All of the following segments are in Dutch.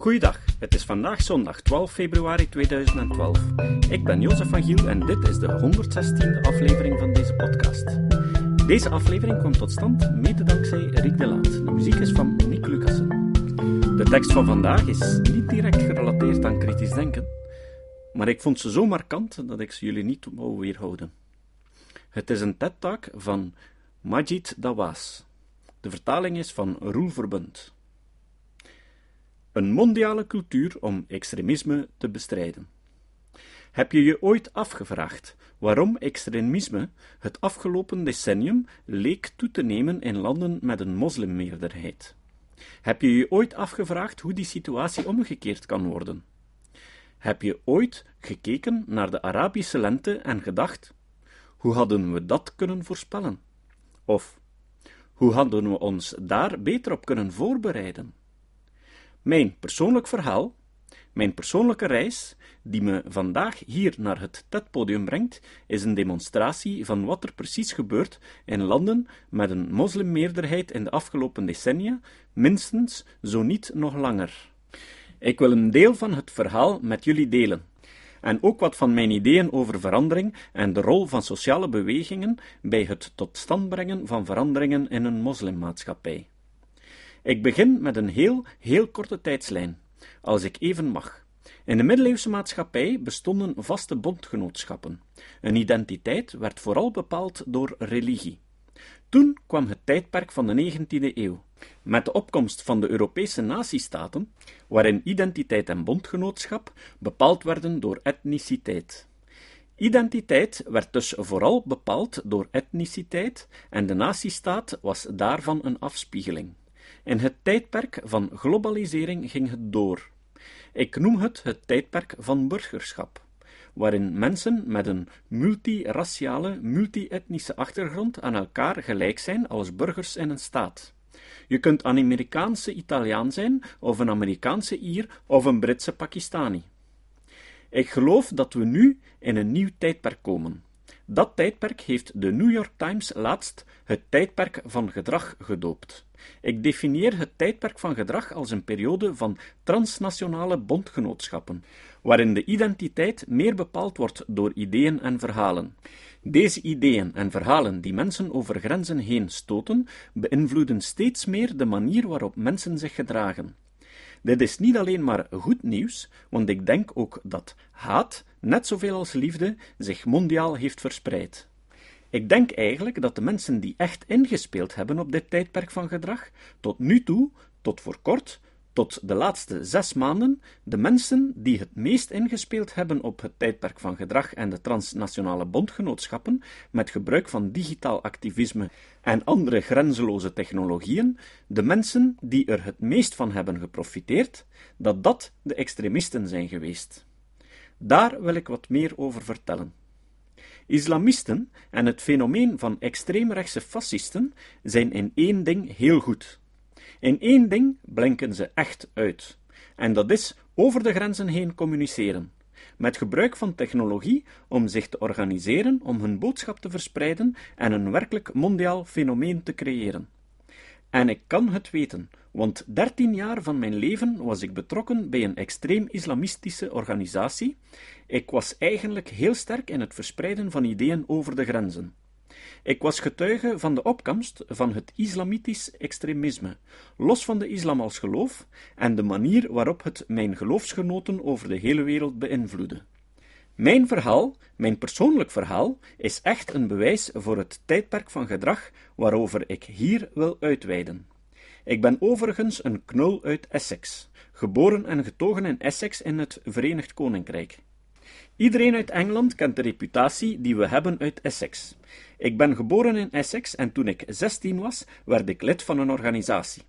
Goeiedag, het is vandaag zondag 12 februari 2012. Ik ben Jozef van Giel en dit is de 116e aflevering van deze podcast. Deze aflevering kwam tot stand mede dankzij Rick de Laat. De muziek is van Nick Lucassen. De tekst van vandaag is niet direct gerelateerd aan kritisch denken, maar ik vond ze zo markant dat ik ze jullie niet wou weerhouden. Het is een TED-talk van Majid Dawas. De vertaling is van Roel Verbund. Een mondiale cultuur om extremisme te bestrijden. Heb je je ooit afgevraagd waarom extremisme het afgelopen decennium leek toe te nemen in landen met een moslimmeerderheid? Heb je je ooit afgevraagd hoe die situatie omgekeerd kan worden? Heb je ooit gekeken naar de Arabische lente en gedacht: hoe hadden we dat kunnen voorspellen? Of hoe hadden we ons daar beter op kunnen voorbereiden? Mijn persoonlijk verhaal, mijn persoonlijke reis, die me vandaag hier naar het TED-podium brengt, is een demonstratie van wat er precies gebeurt in landen met een moslimmeerderheid in de afgelopen decennia, minstens, zo niet nog langer. Ik wil een deel van het verhaal met jullie delen. En ook wat van mijn ideeën over verandering en de rol van sociale bewegingen bij het tot stand brengen van veranderingen in een moslimmaatschappij. Ik begin met een heel, heel korte tijdslijn, als ik even mag. In de middeleeuwse maatschappij bestonden vaste bondgenootschappen. Een identiteit werd vooral bepaald door religie. Toen kwam het tijdperk van de 19e eeuw, met de opkomst van de Europese natiestaten, waarin identiteit en bondgenootschap bepaald werden door etniciteit. Identiteit werd dus vooral bepaald door etniciteit en de natiestaat was daarvan een afspiegeling. In het tijdperk van globalisering ging het door. Ik noem het het tijdperk van burgerschap, waarin mensen met een multiraciale, multi-etnische achtergrond aan elkaar gelijk zijn als burgers in een staat. Je kunt een Amerikaanse Italiaan zijn, of een Amerikaanse Ier, of een Britse Pakistani. Ik geloof dat we nu in een nieuw tijdperk komen. Dat tijdperk heeft de New York Times laatst het tijdperk van gedrag gedoopt. Ik definieer het tijdperk van gedrag als een periode van transnationale bondgenootschappen, waarin de identiteit meer bepaald wordt door ideeën en verhalen. Deze ideeën en verhalen die mensen over grenzen heen stoten, beïnvloeden steeds meer de manier waarop mensen zich gedragen. Dit is niet alleen maar goed nieuws, want ik denk ook dat haat, net zoveel als liefde, zich mondiaal heeft verspreid. Ik denk eigenlijk dat de mensen die echt ingespeeld hebben op dit tijdperk van gedrag, tot nu toe, tot voor kort, tot de laatste zes maanden, de mensen die het meest ingespeeld hebben op het tijdperk van gedrag en de transnationale bondgenootschappen, met gebruik van digitaal activisme en andere grenzeloze technologieën, de mensen die er het meest van hebben geprofiteerd, dat dat de extremisten zijn geweest. Daar wil ik wat meer over vertellen. Islamisten en het fenomeen van extreemrechtse fascisten zijn in één ding heel goed. In één ding blinken ze echt uit, en dat is over de grenzen heen communiceren, met gebruik van technologie om zich te organiseren om hun boodschap te verspreiden en een werkelijk mondiaal fenomeen te creëren. En ik kan het weten, want dertien jaar van mijn leven was ik betrokken bij een extreem islamistische organisatie. Ik was eigenlijk heel sterk in het verspreiden van ideeën over de grenzen. Ik was getuige van de opkomst van het islamitisch extremisme, los van de islam als geloof en de manier waarop het mijn geloofsgenoten over de hele wereld beïnvloedde. Mijn verhaal, mijn persoonlijk verhaal, is echt een bewijs voor het tijdperk van gedrag waarover ik hier wil uitweiden. Ik ben overigens een knul uit Essex, geboren en getogen in Essex in het Verenigd Koninkrijk. Iedereen uit Engeland kent de reputatie die we hebben uit Essex. Ik ben geboren in Essex en toen ik 16 was, werd ik lid van een organisatie.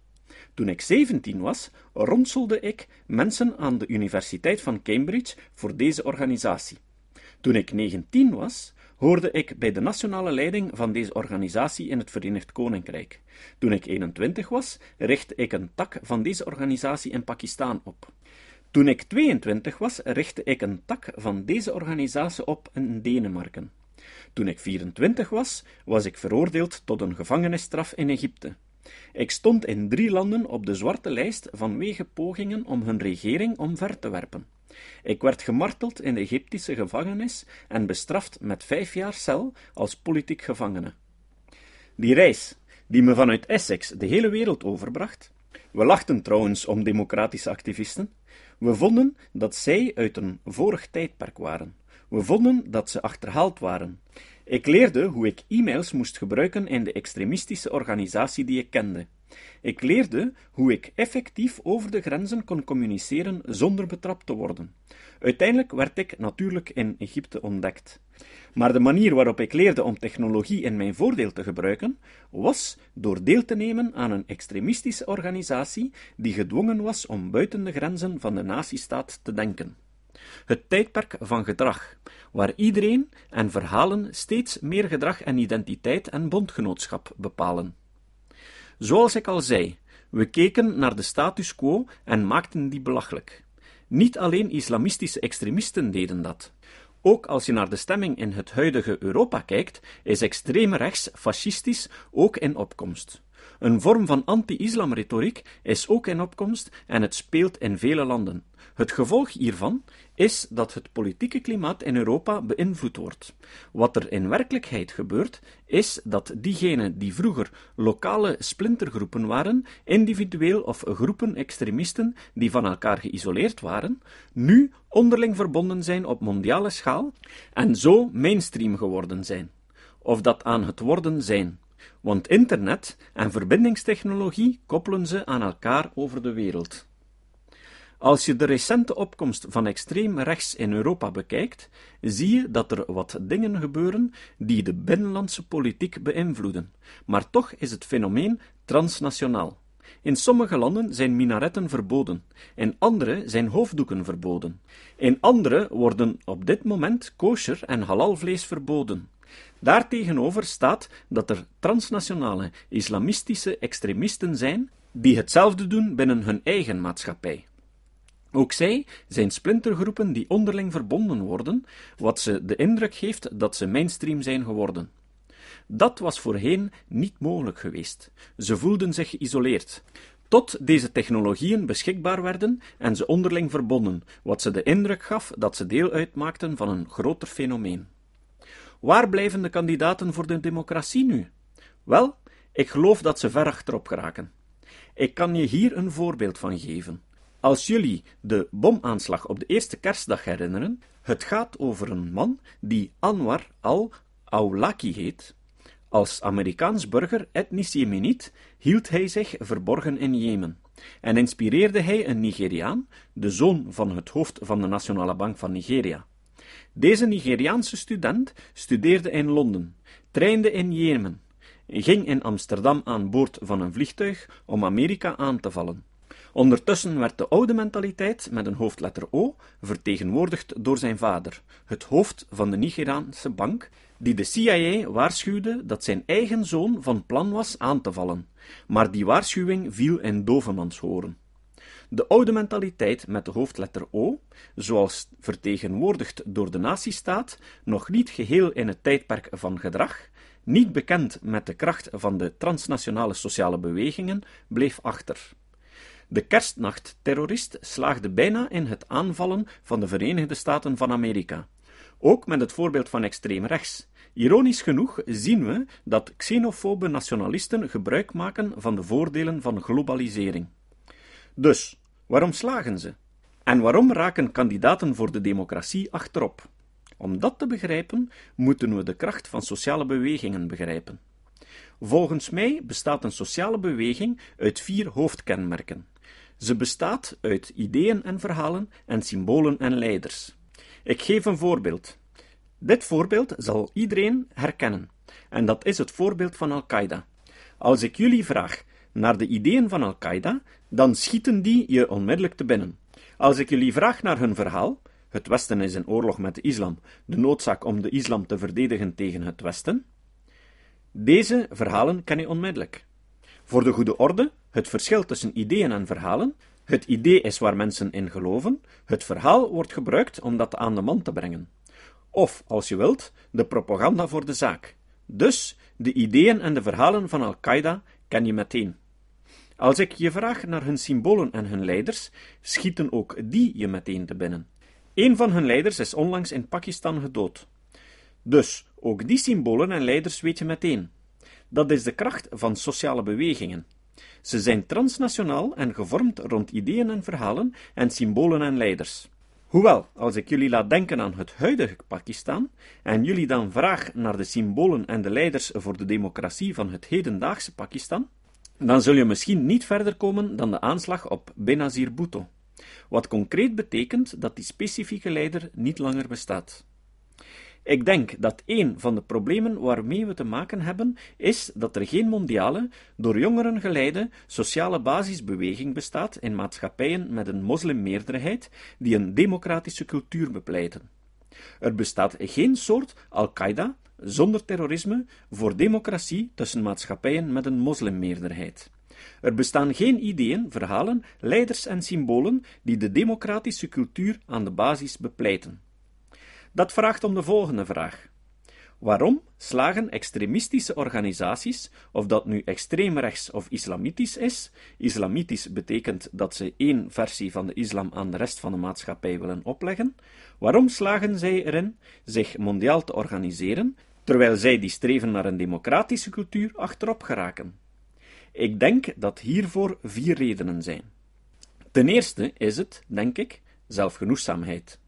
Toen ik 17 was, ronselde ik mensen aan de Universiteit van Cambridge voor deze organisatie. Toen ik 19 was, hoorde ik bij de nationale leiding van deze organisatie in het Verenigd Koninkrijk. Toen ik 21 was, richtte ik een tak van deze organisatie in Pakistan op. Toen ik 22 was, richtte ik een tak van deze organisatie op in Denemarken. Toen ik 24 was, was ik veroordeeld tot een gevangenisstraf in Egypte. Ik stond in drie landen op de zwarte lijst vanwege pogingen om hun regering omver te werpen. Ik werd gemarteld in de Egyptische gevangenis en bestraft met vijf jaar cel als politiek gevangene. Die reis, die me vanuit Essex de hele wereld overbracht. We lachten trouwens om democratische activisten. We vonden dat zij uit een vorig tijdperk waren. We vonden dat ze achterhaald waren. Ik leerde hoe ik e-mails moest gebruiken in de extremistische organisatie die ik kende. Ik leerde hoe ik effectief over de grenzen kon communiceren zonder betrapt te worden. Uiteindelijk werd ik natuurlijk in Egypte ontdekt. Maar de manier waarop ik leerde om technologie in mijn voordeel te gebruiken, was door deel te nemen aan een extremistische organisatie die gedwongen was om buiten de grenzen van de nazistaat te denken. Het tijdperk van gedrag, waar iedereen en verhalen steeds meer gedrag en identiteit en bondgenootschap bepalen. Zoals ik al zei, we keken naar de status quo en maakten die belachelijk. Niet alleen islamistische extremisten deden dat. Ook als je naar de stemming in het huidige Europa kijkt, is extreem rechts fascistisch ook in opkomst. Een vorm van anti-islamretoriek is ook in opkomst en het speelt in vele landen. Het gevolg hiervan is dat het politieke klimaat in Europa beïnvloed wordt. Wat er in werkelijkheid gebeurt, is dat diegenen die vroeger lokale splintergroepen waren, individueel of groepen extremisten die van elkaar geïsoleerd waren, nu onderling verbonden zijn op mondiale schaal en zo mainstream geworden zijn. Of dat aan het worden zijn. Want internet en verbindingstechnologie koppelen ze aan elkaar over de wereld. Als je de recente opkomst van extreem rechts in Europa bekijkt, zie je dat er wat dingen gebeuren die de binnenlandse politiek beïnvloeden. Maar toch is het fenomeen transnationaal. In sommige landen zijn minaretten verboden, in andere zijn hoofddoeken verboden. In andere worden op dit moment kosher en halalvlees verboden. Daartegenover staat dat er transnationale islamistische extremisten zijn die hetzelfde doen binnen hun eigen maatschappij. Ook zij zijn splintergroepen die onderling verbonden worden, wat ze de indruk geeft dat ze mainstream zijn geworden. Dat was voorheen niet mogelijk geweest. Ze voelden zich geïsoleerd. Tot deze technologieën beschikbaar werden en ze onderling verbonden, wat ze de indruk gaf dat ze deel uitmaakten van een groter fenomeen. Waar blijven de kandidaten voor de democratie nu? Wel, ik geloof dat ze ver achterop geraken. Ik kan je hier een voorbeeld van geven. Als jullie de bomaanslag op de eerste kerstdag herinneren, het gaat over een man die Anwar al-Awlaki heet. Als Amerikaans burger etnisch Jemeniet hield hij zich verborgen in Jemen en inspireerde hij een Nigeriaan, de zoon van het hoofd van de Nationale Bank van Nigeria. Deze Nigeriaanse student studeerde in Londen, trainde in Jemen, ging in Amsterdam aan boord van een vliegtuig om Amerika aan te vallen. Ondertussen werd de oude mentaliteit met een hoofdletter O vertegenwoordigd door zijn vader, het hoofd van de Nigeriaanse bank, die de CIA waarschuwde dat zijn eigen zoon van plan was aan te vallen, maar die waarschuwing viel in dovenmanshoren. De oude mentaliteit met de hoofdletter O, zoals vertegenwoordigd door de nazistaat, nog niet geheel in het tijdperk van gedrag, niet bekend met de kracht van de transnationale sociale bewegingen, bleef achter. De kerstnachtterrorist slaagde bijna in het aanvallen van de Verenigde Staten van Amerika. Ook met het voorbeeld van extreem rechts. Ironisch genoeg zien we dat xenofobe nationalisten gebruik maken van de voordelen van globalisering. Dus, waarom slagen ze? En waarom raken kandidaten voor de democratie achterop? Om dat te begrijpen, moeten we de kracht van sociale bewegingen begrijpen. Volgens mij bestaat een sociale beweging uit vier hoofdkenmerken. Ze bestaat uit ideeën en verhalen en symbolen en leiders. Ik geef een voorbeeld. Dit voorbeeld zal iedereen herkennen, en dat is het voorbeeld van Al-Qaeda. Als ik jullie vraag naar de ideeën van Al-Qaeda, dan schieten die je onmiddellijk te binnen. Als ik jullie vraag naar hun verhaal, het Westen is in oorlog met de islam, de noodzaak om de islam te verdedigen tegen het Westen, deze verhalen ken je onmiddellijk. Voor de goede orde, het verschil tussen ideeën en verhalen. Het idee is waar mensen in geloven, het verhaal wordt gebruikt om dat aan de man te brengen. Of, als je wilt, de propaganda voor de zaak. Dus, de ideeën en de verhalen van Al-Qaeda ken je meteen. Als ik je vraag naar hun symbolen en hun leiders, schieten ook die je meteen te binnen. Een van hun leiders is onlangs in Pakistan gedood. Dus ook die symbolen en leiders weet je meteen. Dat is de kracht van sociale bewegingen. Ze zijn transnationaal en gevormd rond ideeën en verhalen en symbolen en leiders. Hoewel, als ik jullie laat denken aan het huidige Pakistan en jullie dan vraag naar de symbolen en de leiders voor de democratie van het hedendaagse Pakistan, dan zul je misschien niet verder komen dan de aanslag op Benazir Bhutto, wat concreet betekent dat die specifieke leider niet langer bestaat. Ik denk dat een van de problemen waarmee we te maken hebben, is dat er geen mondiale, door jongeren geleide, sociale basisbeweging bestaat in maatschappijen met een moslimmeerderheid die een democratische cultuur bepleiten. Er bestaat geen soort Al-Qaeda zonder terrorisme voor democratie tussen maatschappijen met een moslimmeerderheid. Er bestaan geen ideeën, verhalen, leiders en symbolen die de democratische cultuur aan de basis bepleiten. Dat vraagt om de volgende vraag. Waarom slagen extremistische organisaties, of dat nu extreem rechts of islamitisch is, islamitisch betekent dat ze één versie van de islam aan de rest van de maatschappij willen opleggen, waarom slagen zij erin zich mondiaal te organiseren, terwijl zij die streven naar een democratische cultuur achterop geraken? Ik denk dat hiervoor vier redenen zijn. Ten eerste is het, denk ik, zelfgenoegzaamheid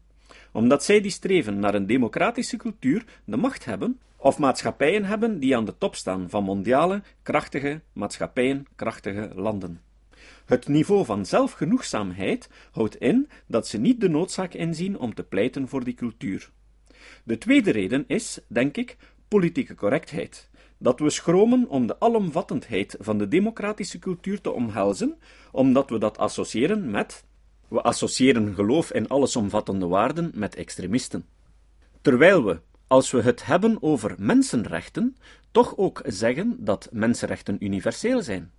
omdat zij die streven naar een democratische cultuur de macht hebben, of maatschappijen hebben die aan de top staan van mondiale, krachtige maatschappijen, krachtige landen. Het niveau van zelfgenoegzaamheid houdt in dat ze niet de noodzaak inzien om te pleiten voor die cultuur. De tweede reden is, denk ik, politieke correctheid. Dat we schromen om de alomvattendheid van de democratische cultuur te omhelzen, omdat we dat associëren met we associëren geloof in allesomvattende waarden met extremisten. Terwijl we, als we het hebben over mensenrechten, toch ook zeggen dat mensenrechten universeel zijn.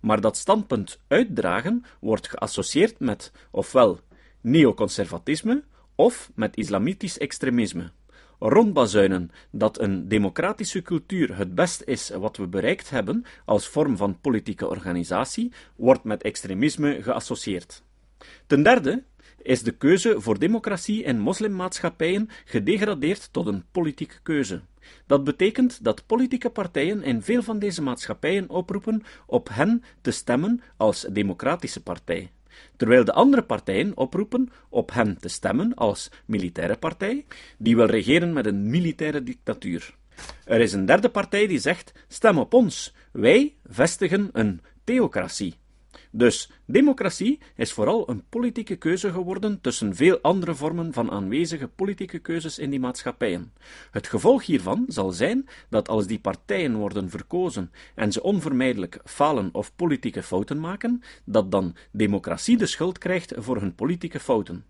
Maar dat standpunt uitdragen wordt geassocieerd met ofwel neoconservatisme of met islamitisch extremisme. Rondbazuinen dat een democratische cultuur het best is wat we bereikt hebben als vorm van politieke organisatie, wordt met extremisme geassocieerd. Ten derde is de keuze voor democratie in moslimmaatschappijen gedegradeerd tot een politieke keuze. Dat betekent dat politieke partijen in veel van deze maatschappijen oproepen op hen te stemmen als democratische partij, terwijl de andere partijen oproepen op hen te stemmen als militaire partij, die wil regeren met een militaire dictatuur. Er is een derde partij die zegt: stem op ons, wij vestigen een theocratie. Dus democratie is vooral een politieke keuze geworden tussen veel andere vormen van aanwezige politieke keuzes in die maatschappijen. Het gevolg hiervan zal zijn dat als die partijen worden verkozen en ze onvermijdelijk falen of politieke fouten maken, dat dan democratie de schuld krijgt voor hun politieke fouten.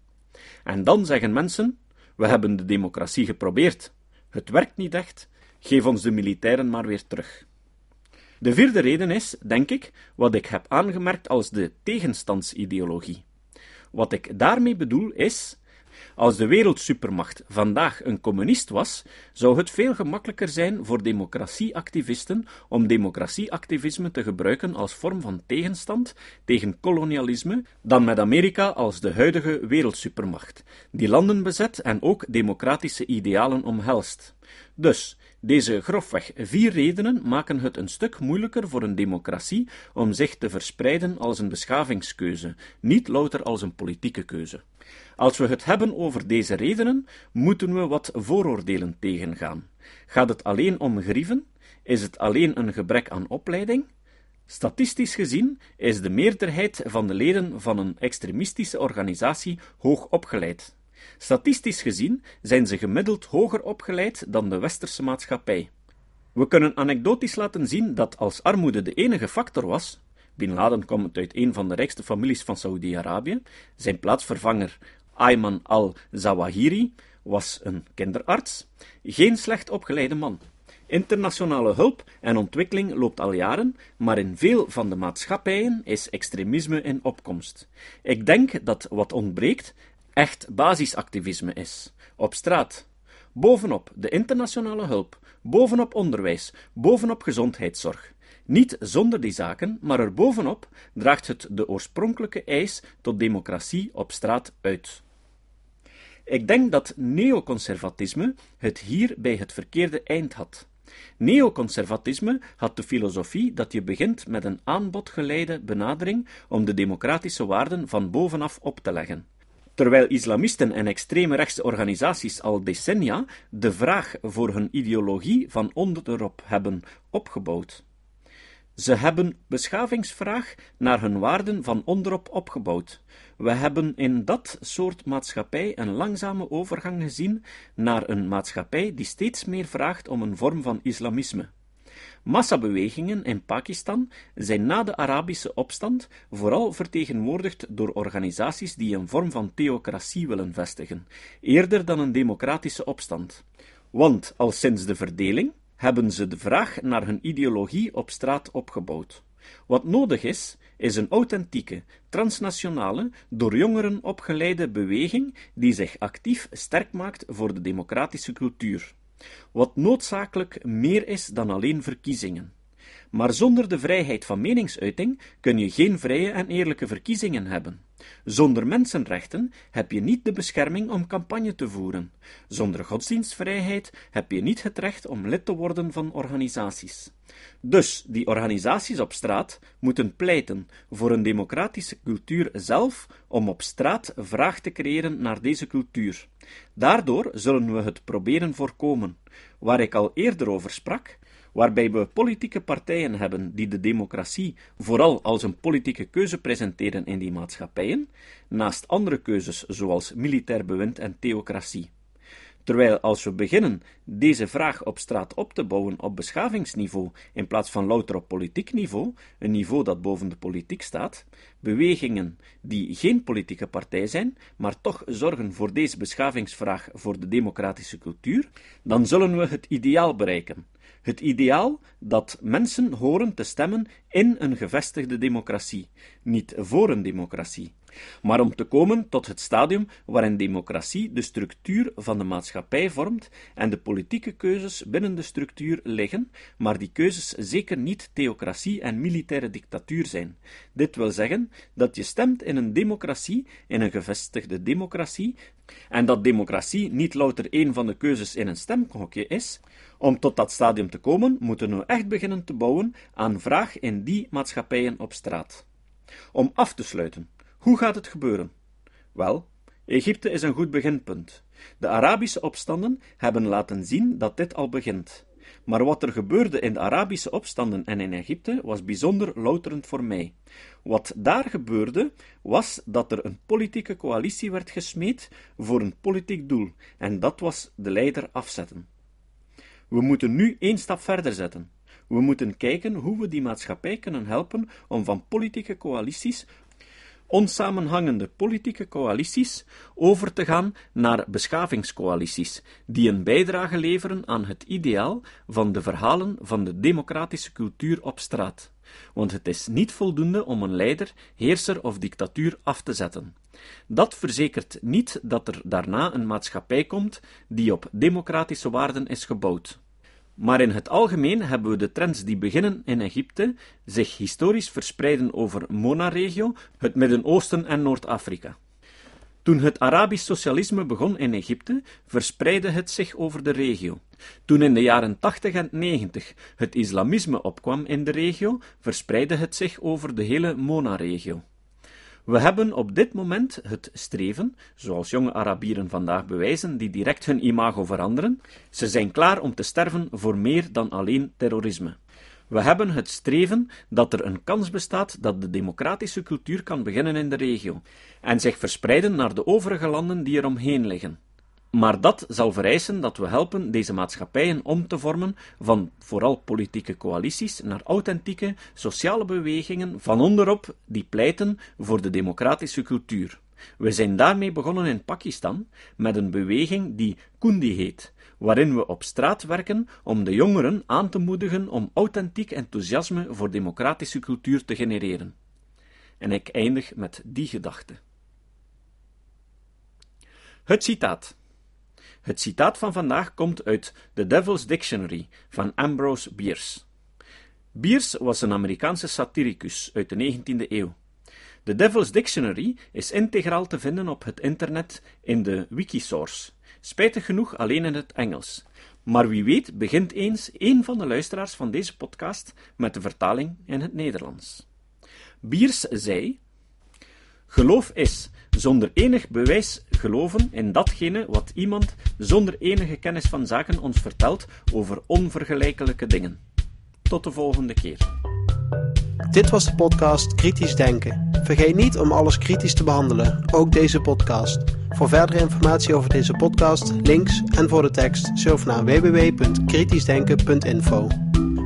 En dan zeggen mensen: we hebben de democratie geprobeerd. Het werkt niet echt. Geef ons de militairen maar weer terug. De vierde reden is, denk ik, wat ik heb aangemerkt als de tegenstandsideologie. Wat ik daarmee bedoel is, als de wereldsupermacht vandaag een communist was, zou het veel gemakkelijker zijn voor democratieactivisten om democratieactivisme te gebruiken als vorm van tegenstand tegen kolonialisme dan met Amerika als de huidige wereldsupermacht, die landen bezet en ook democratische idealen omhelst. Dus, deze grofweg vier redenen maken het een stuk moeilijker voor een democratie om zich te verspreiden als een beschavingskeuze, niet louter als een politieke keuze. Als we het hebben over deze redenen, moeten we wat vooroordelen tegengaan. Gaat het alleen om grieven? Is het alleen een gebrek aan opleiding? Statistisch gezien is de meerderheid van de leden van een extremistische organisatie hoog opgeleid. Statistisch gezien zijn ze gemiddeld hoger opgeleid dan de westerse maatschappij. We kunnen anekdotisch laten zien dat als armoede de enige factor was, Bin Laden komt uit een van de rijkste families van Saoedi-Arabië, zijn plaatsvervanger Ayman al-Zawahiri was een kinderarts, geen slecht opgeleide man. Internationale hulp en ontwikkeling loopt al jaren, maar in veel van de maatschappijen is extremisme in opkomst. Ik denk dat wat ontbreekt echt basisactivisme is. Op straat. Bovenop de internationale hulp, bovenop onderwijs, bovenop gezondheidszorg. Niet zonder die zaken, maar erbovenop draagt het de oorspronkelijke eis tot democratie op straat uit. Ik denk dat neoconservatisme het hier bij het verkeerde eind had. Neoconservatisme had de filosofie dat je begint met een aanbodgeleide benadering om de democratische waarden van bovenaf op te leggen. Terwijl islamisten en extreme rechtse organisaties al decennia de vraag voor hun ideologie van onderop hebben opgebouwd. Ze hebben beschavingsvraag naar hun waarden van onderop opgebouwd. We hebben in dat soort maatschappij een langzame overgang gezien naar een maatschappij die steeds meer vraagt om een vorm van islamisme. Massabewegingen in Pakistan zijn na de Arabische opstand vooral vertegenwoordigd door organisaties die een vorm van theocratie willen vestigen, eerder dan een democratische opstand. Want al sinds de verdeling hebben ze de vraag naar hun ideologie op straat opgebouwd. Wat nodig is, is een authentieke, transnationale, door jongeren opgeleide beweging die zich actief sterk maakt voor de democratische cultuur. Wat noodzakelijk meer is dan alleen verkiezingen. Maar zonder de vrijheid van meningsuiting kun je geen vrije en eerlijke verkiezingen hebben. Zonder mensenrechten heb je niet de bescherming om campagne te voeren. Zonder godsdienstvrijheid heb je niet het recht om lid te worden van organisaties. Dus die organisaties op straat moeten pleiten voor een democratische cultuur zelf om op straat vraag te creëren naar deze cultuur. Daardoor zullen we het proberen voorkomen. Waar ik al eerder over sprak, waarbij we politieke partijen hebben die de democratie vooral als een politieke keuze presenteren in die maatschappijen, naast andere keuzes zoals militair bewind en theocratie. Terwijl als we beginnen deze vraag op straat op te bouwen op beschavingsniveau in plaats van louter op politiek niveau, een niveau dat boven de politiek staat, bewegingen die geen politieke partij zijn, maar toch zorgen voor deze beschavingsvraag voor de democratische cultuur, dan zullen we het ideaal bereiken. Het ideaal dat mensen horen te stemmen in een gevestigde democratie, niet voor een democratie, maar om te komen tot het stadium waarin democratie de structuur van de maatschappij vormt en de politieke keuzes binnen de structuur liggen, maar die keuzes zeker niet theocratie en militaire dictatuur zijn. Dit wil zeggen dat je stemt in een democratie, in een gevestigde democratie, en dat democratie niet louter een van de keuzes in een stemhokje is, om tot dat stadium te komen, moeten we echt beginnen te bouwen aan vraag in die maatschappijen op straat. Om af te sluiten, hoe gaat het gebeuren? Wel, Egypte is een goed beginpunt. De Arabische opstanden hebben laten zien dat dit al begint. Maar wat er gebeurde in de Arabische opstanden en in Egypte was bijzonder louterend voor mij. Wat daar gebeurde, was dat er een politieke coalitie werd gesmeed voor een politiek doel, en dat was de leider afzetten. We moeten nu één stap verder zetten. We moeten kijken hoe we die maatschappij kunnen helpen om van politieke coalities onsamenhangende politieke coalities over te gaan naar beschavingscoalities, die een bijdrage leveren aan het ideaal van de verhalen van de democratische cultuur op straat. Want het is niet voldoende om een leider, heerser of dictatuur af te zetten. Dat verzekert niet dat er daarna een maatschappij komt die op democratische waarden is gebouwd. Maar in het algemeen hebben we de trends die beginnen in Egypte, zich historisch verspreiden over Mona-regio, het Midden-Oosten en Noord-Afrika. Toen het Arabisch socialisme begon in Egypte, verspreidde het zich over de regio. Toen in de jaren 80 en 90 het islamisme opkwam in de regio, verspreidde het zich over de hele Mona-regio. We hebben op dit moment het streven, zoals jonge Arabieren vandaag bewijzen, die direct hun imago veranderen. Ze zijn klaar om te sterven voor meer dan alleen terrorisme. We hebben het streven dat er een kans bestaat dat de democratische cultuur kan beginnen in de regio en zich verspreiden naar de overige landen die er omheen liggen. Maar dat zal vereisen dat we helpen deze maatschappijen om te vormen van vooral politieke coalities naar authentieke sociale bewegingen van onderop die pleiten voor de democratische cultuur. We zijn daarmee begonnen in Pakistan met een beweging die Kundi heet, waarin we op straat werken om de jongeren aan te moedigen om authentiek enthousiasme voor democratische cultuur te genereren. En ik eindig met die gedachte. Het citaat. Het citaat van vandaag komt uit The Devil's Dictionary van Ambrose Bierce. Bierce was een Amerikaanse satiricus uit de 19e eeuw. De Devil's Dictionary is integraal te vinden op het internet in de Wikisource, spijtig genoeg alleen in het Engels. Maar wie weet begint eens een van de luisteraars van deze podcast met de vertaling in het Nederlands. Biers zei: Geloof is zonder enig bewijs geloven in datgene wat iemand zonder enige kennis van zaken ons vertelt over onvergelijkelijke dingen. Tot de volgende keer. Dit was de podcast Kritisch Denken. Vergeet niet om alles kritisch te behandelen, ook deze podcast. Voor verdere informatie over deze podcast, links en voor de tekst, surf naar www.kritischdenken.info.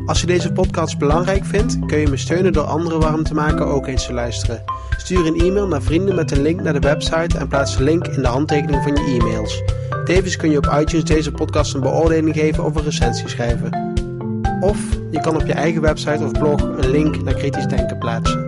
Als je deze podcast belangrijk vindt, kun je me steunen door anderen warm te maken ook eens te luisteren. Stuur een e-mail naar vrienden met een link naar de website en plaats de link in de handtekening van je e-mails. Tevens kun je op iTunes deze podcast een beoordeling geven of een recensie schrijven. Of je kan op je eigen website of blog een link naar kritisch denken plaatsen.